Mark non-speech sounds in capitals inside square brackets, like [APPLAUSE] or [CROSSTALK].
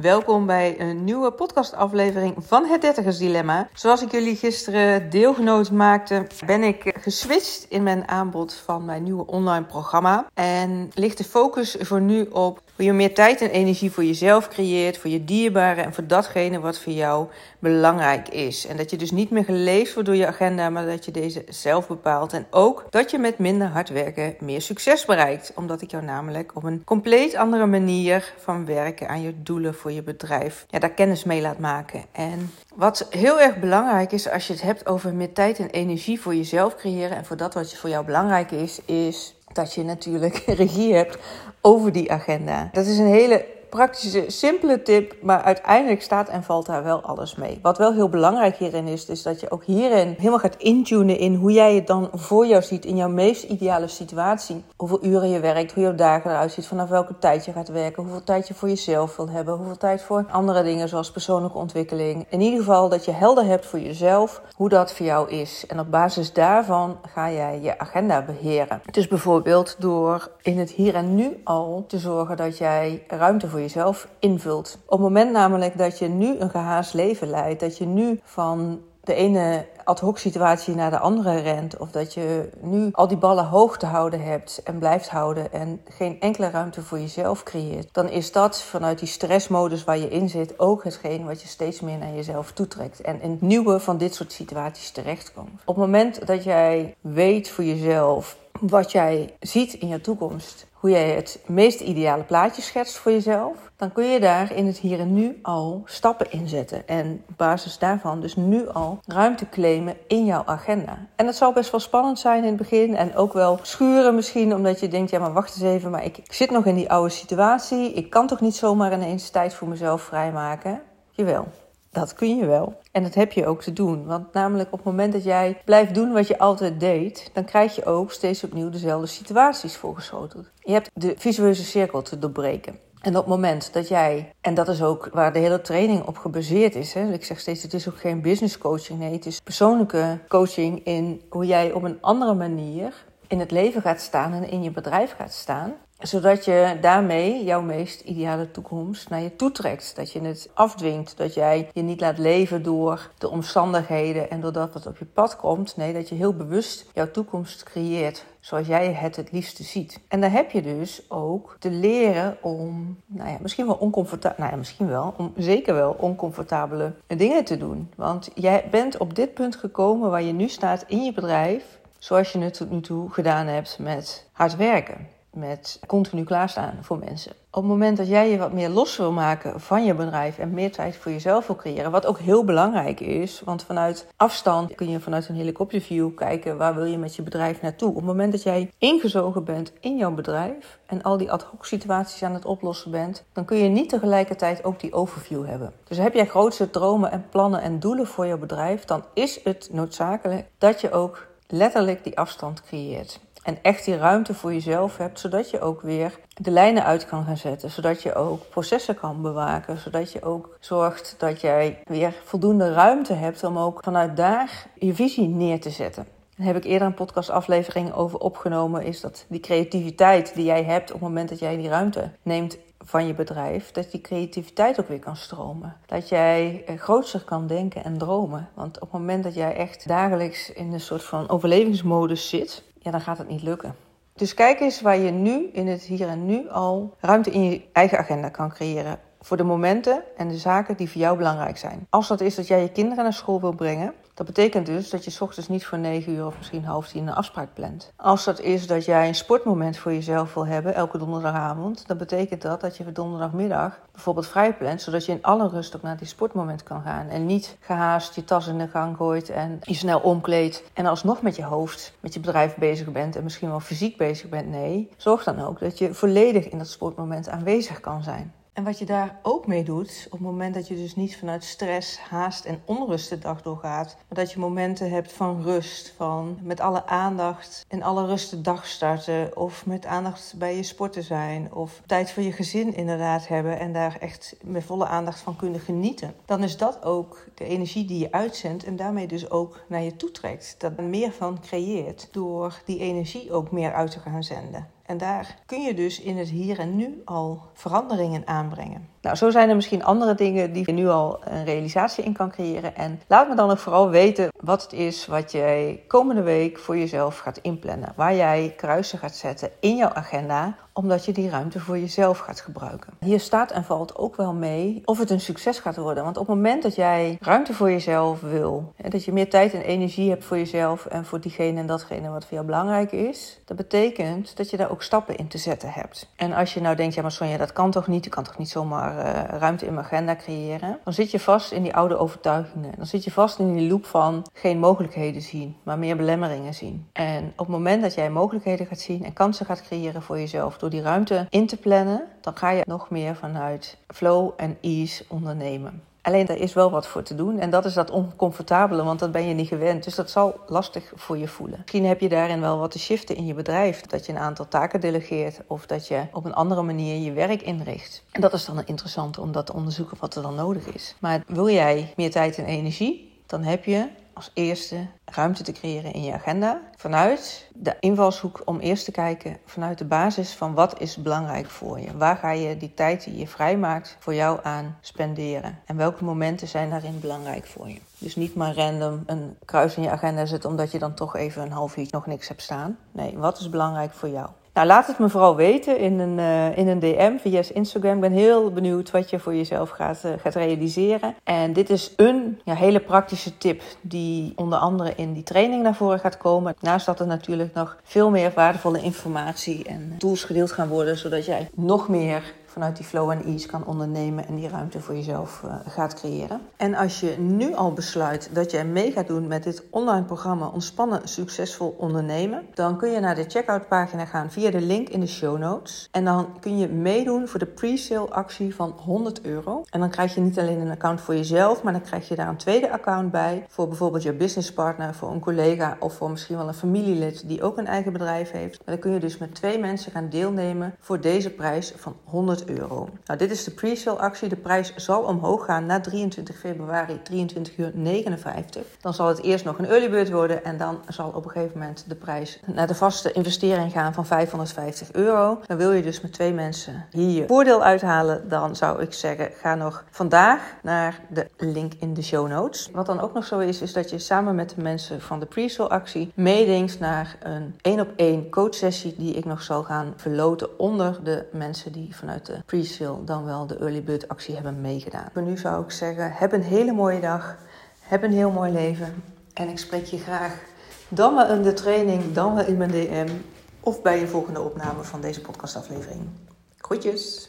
Welkom bij een nieuwe podcastaflevering van het Dertigers Dilemma. Zoals ik jullie gisteren deelgenoot maakte, ben ik geswitcht in mijn aanbod van mijn nieuwe online programma. En ligt de focus voor nu op hoe je meer tijd en energie voor jezelf creëert, voor je dierbaren en voor datgene wat voor jou belangrijk is. En dat je dus niet meer geleefd wordt door je agenda, maar dat je deze zelf bepaalt. En ook dat je met minder hard werken meer succes bereikt. Omdat ik jou namelijk op een compleet andere manier van werken aan je doelen voor je bedrijf, ja, daar kennis mee laat maken. En wat heel erg belangrijk is als je het hebt over meer tijd en energie voor jezelf creëren en voor dat wat voor jou belangrijk is, is dat je natuurlijk [LAUGHS] regie hebt over die agenda. Dat is een hele praktische, simpele tip, maar uiteindelijk staat en valt daar wel alles mee. Wat wel heel belangrijk hierin is, is dat je ook hierin helemaal gaat intunen in hoe jij het dan voor jou ziet in jouw meest ideale situatie. Hoeveel uren je werkt, hoe jouw dagen eruit ziet, vanaf welke tijd je gaat werken, hoeveel tijd je voor jezelf wilt hebben, hoeveel tijd voor andere dingen zoals persoonlijke ontwikkeling. In ieder geval dat je helder hebt voor jezelf hoe dat voor jou is. En op basis daarvan ga jij je agenda beheren. Dus bijvoorbeeld door in het hier en nu al te zorgen dat jij ruimte voor jezelf invult. Op het moment namelijk dat je nu een gehaast leven leidt, dat je nu van de ene ad hoc situatie naar de andere rent. Of dat je nu al die ballen hoog te houden hebt en blijft houden en geen enkele ruimte voor jezelf creëert. Dan is dat vanuit die stressmodus waar je in zit ook hetgeen wat je steeds meer naar jezelf toetrekt. En in nieuwe van dit soort situaties terechtkomt. Op het moment dat jij weet voor jezelf wat jij ziet in je toekomst, hoe jij het meest ideale plaatje schetst voor jezelf, dan kun je daar in het hier en nu al stappen in zetten. En op basis daarvan dus nu al ruimte claimen in jouw agenda. En dat zal best wel spannend zijn in het begin en ook wel schuren misschien, omdat je denkt, ja maar wacht eens even, maar ik, zit nog in die oude situatie. Ik kan toch niet zomaar ineens tijd voor mezelf vrijmaken? Jawel. Dat kun je wel. En dat heb je ook te doen. Want namelijk op het moment dat jij blijft doen wat je altijd deed, dan krijg je ook steeds opnieuw dezelfde situaties voorgeschoteld. Je hebt de visueuze cirkel te doorbreken. En op het moment dat jij, en dat is ook waar de hele training op gebaseerd is. Hè? Ik zeg steeds, het is ook geen business coaching. Nee, het is persoonlijke coaching in hoe jij op een andere manier in het leven gaat staan en in je bedrijf gaat staan zodat je daarmee jouw meest ideale toekomst naar je toe trekt. Dat je het afdwingt. Dat jij je niet laat leven door de omstandigheden en doordat wat op je pad komt. Nee, dat je heel bewust jouw toekomst creëert zoals jij het het liefste ziet. En dan heb je dus ook te leren om, nou ja, misschien wel oncomfortabel, nou ja, misschien wel, om zeker wel oncomfortabele dingen te doen. Want jij bent op dit punt gekomen waar je nu staat in je bedrijf, zoals je het tot nu toe gedaan hebt met hard werken met continu klaarstaan voor mensen. Op het moment dat jij je wat meer los wil maken van je bedrijf en meer tijd voor jezelf wil creëren, wat ook heel belangrijk is, want vanuit afstand kun je vanuit een helikopterview kijken waar wil je met je bedrijf naartoe. Op het moment dat jij ingezogen bent in jouw bedrijf en al die ad hoc situaties aan het oplossen bent, dan kun je niet tegelijkertijd ook die overview hebben. Dus heb jij grootste dromen en plannen en doelen voor je bedrijf, dan is het noodzakelijk dat je ook letterlijk die afstand creëert. En echt die ruimte voor jezelf hebt, zodat je ook weer de lijnen uit kan gaan zetten. Zodat je ook processen kan bewaken. Zodat je ook zorgt dat jij weer voldoende ruimte hebt om ook vanuit daar je visie neer te zetten. Daar heb ik eerder een podcastaflevering over opgenomen. Is dat die creativiteit die jij hebt op het moment dat jij die ruimte neemt van je bedrijf, dat die creativiteit ook weer kan stromen. Dat jij eh, grootser kan denken en dromen. Want op het moment dat jij echt dagelijks in een soort van overlevingsmodus zit, ja, dan gaat het niet lukken. Dus kijk eens waar je nu in het hier en nu al ruimte in je eigen agenda kan creëren. Voor de momenten en de zaken die voor jou belangrijk zijn. Als dat is dat jij je kinderen naar school wil brengen, dat betekent dus dat je s ochtends niet voor 9 uur of misschien half tien een afspraak plant. Als dat is dat jij een sportmoment voor jezelf wil hebben elke donderdagavond, dan betekent dat dat je donderdagmiddag bijvoorbeeld vrij plant, zodat je in alle rust ook naar die sportmoment kan gaan. En niet gehaast je tas in de gang gooit en je snel omkleedt en alsnog met je hoofd, met je bedrijf bezig bent en misschien wel fysiek bezig bent. Nee, zorg dan ook dat je volledig in dat sportmoment aanwezig kan zijn. En wat je daar ook mee doet, op het moment dat je dus niet vanuit stress, haast en onrust de dag doorgaat, maar dat je momenten hebt van rust, van met alle aandacht en alle rust de dag starten, of met aandacht bij je sporten zijn, of tijd voor je gezin inderdaad hebben en daar echt met volle aandacht van kunnen genieten, dan is dat ook de energie die je uitzendt en daarmee dus ook naar je toe trekt. Dat er meer van creëert door die energie ook meer uit te gaan zenden. En daar kun je dus in het hier en nu al veranderingen aanbrengen. Nou, zo zijn er misschien andere dingen die je nu al een realisatie in kan creëren. En laat me dan ook vooral weten wat het is wat jij komende week voor jezelf gaat inplannen. Waar jij kruisen gaat zetten in jouw agenda omdat je die ruimte voor jezelf gaat gebruiken. Hier staat en valt ook wel mee of het een succes gaat worden. Want op het moment dat jij ruimte voor jezelf wil, dat je meer tijd en energie hebt voor jezelf en voor diegene en datgene wat voor jou belangrijk is, dat betekent dat je daar ook stappen in te zetten hebt. En als je nou denkt, ja maar Sonja, dat kan toch niet, je kan toch niet zomaar ruimte in mijn agenda creëren, dan zit je vast in die oude overtuigingen. Dan zit je vast in die loop van geen mogelijkheden zien, maar meer belemmeringen zien. En op het moment dat jij mogelijkheden gaat zien en kansen gaat creëren voor jezelf, door die ruimte in te plannen, dan ga je nog meer vanuit flow en ease ondernemen. Alleen er is wel wat voor te doen en dat is dat oncomfortabele, want dat ben je niet gewend. Dus dat zal lastig voor je voelen. Misschien heb je daarin wel wat te shiften in je bedrijf. Dat je een aantal taken delegeert of dat je op een andere manier je werk inricht. En dat is dan interessant om dat te onderzoeken wat er dan nodig is. Maar wil jij meer tijd en energie, dan heb je als eerste ruimte te creëren in je agenda. Vanuit de invalshoek om eerst te kijken vanuit de basis van wat is belangrijk voor je. Waar ga je die tijd die je vrijmaakt voor jou aan spenderen? En welke momenten zijn daarin belangrijk voor je? Dus niet maar random een kruis in je agenda zetten omdat je dan toch even een half uur nog niks hebt staan. Nee, wat is belangrijk voor jou? Nou, laat het me vooral weten in een, uh, in een DM via Instagram. Ik ben heel benieuwd wat je voor jezelf gaat, uh, gaat realiseren. En dit is een ja, hele praktische tip die onder andere in die training naar voren gaat komen. Naast dat er natuurlijk nog veel meer waardevolle informatie en tools gedeeld gaan worden, zodat jij nog meer vanuit die flow en ease kan ondernemen en die ruimte voor jezelf uh, gaat creëren. En als je nu al besluit dat jij mee gaat doen met dit online programma Ontspannen Succesvol Ondernemen, dan kun je naar de checkout pagina gaan via de link in de show notes. En dan kun je meedoen voor de pre-sale actie van 100 euro. En dan krijg je niet alleen een account voor jezelf, maar dan krijg je daar een tweede account bij voor bijvoorbeeld je businesspartner, voor een collega of voor misschien wel een familielid die ook een eigen bedrijf heeft. Dan kun je dus met twee mensen gaan deelnemen voor deze prijs van 100 euro. Nou, dit is de pre-sale actie. De prijs zal omhoog gaan na 23 februari, 23 uur 59. Dan zal het eerst nog een early bird worden en dan zal op een gegeven moment de prijs naar de vaste investering gaan van 550 euro. Dan wil je dus met twee mensen hier voordeel uithalen, dan zou ik zeggen, ga nog vandaag naar de link in de show notes. Wat dan ook nog zo is, is dat je samen met de mensen van de pre-sale actie meedenkt naar een één op één coachsessie die ik nog zal gaan verloten onder de mensen die vanuit de pre-sale dan wel de early bird actie hebben meegedaan. Voor nu zou ik zeggen, heb een hele mooie dag, heb een heel mooi leven en ik spreek je graag dan wel in de training, dan wel in mijn DM of bij je volgende opname van deze podcastaflevering. Groetjes!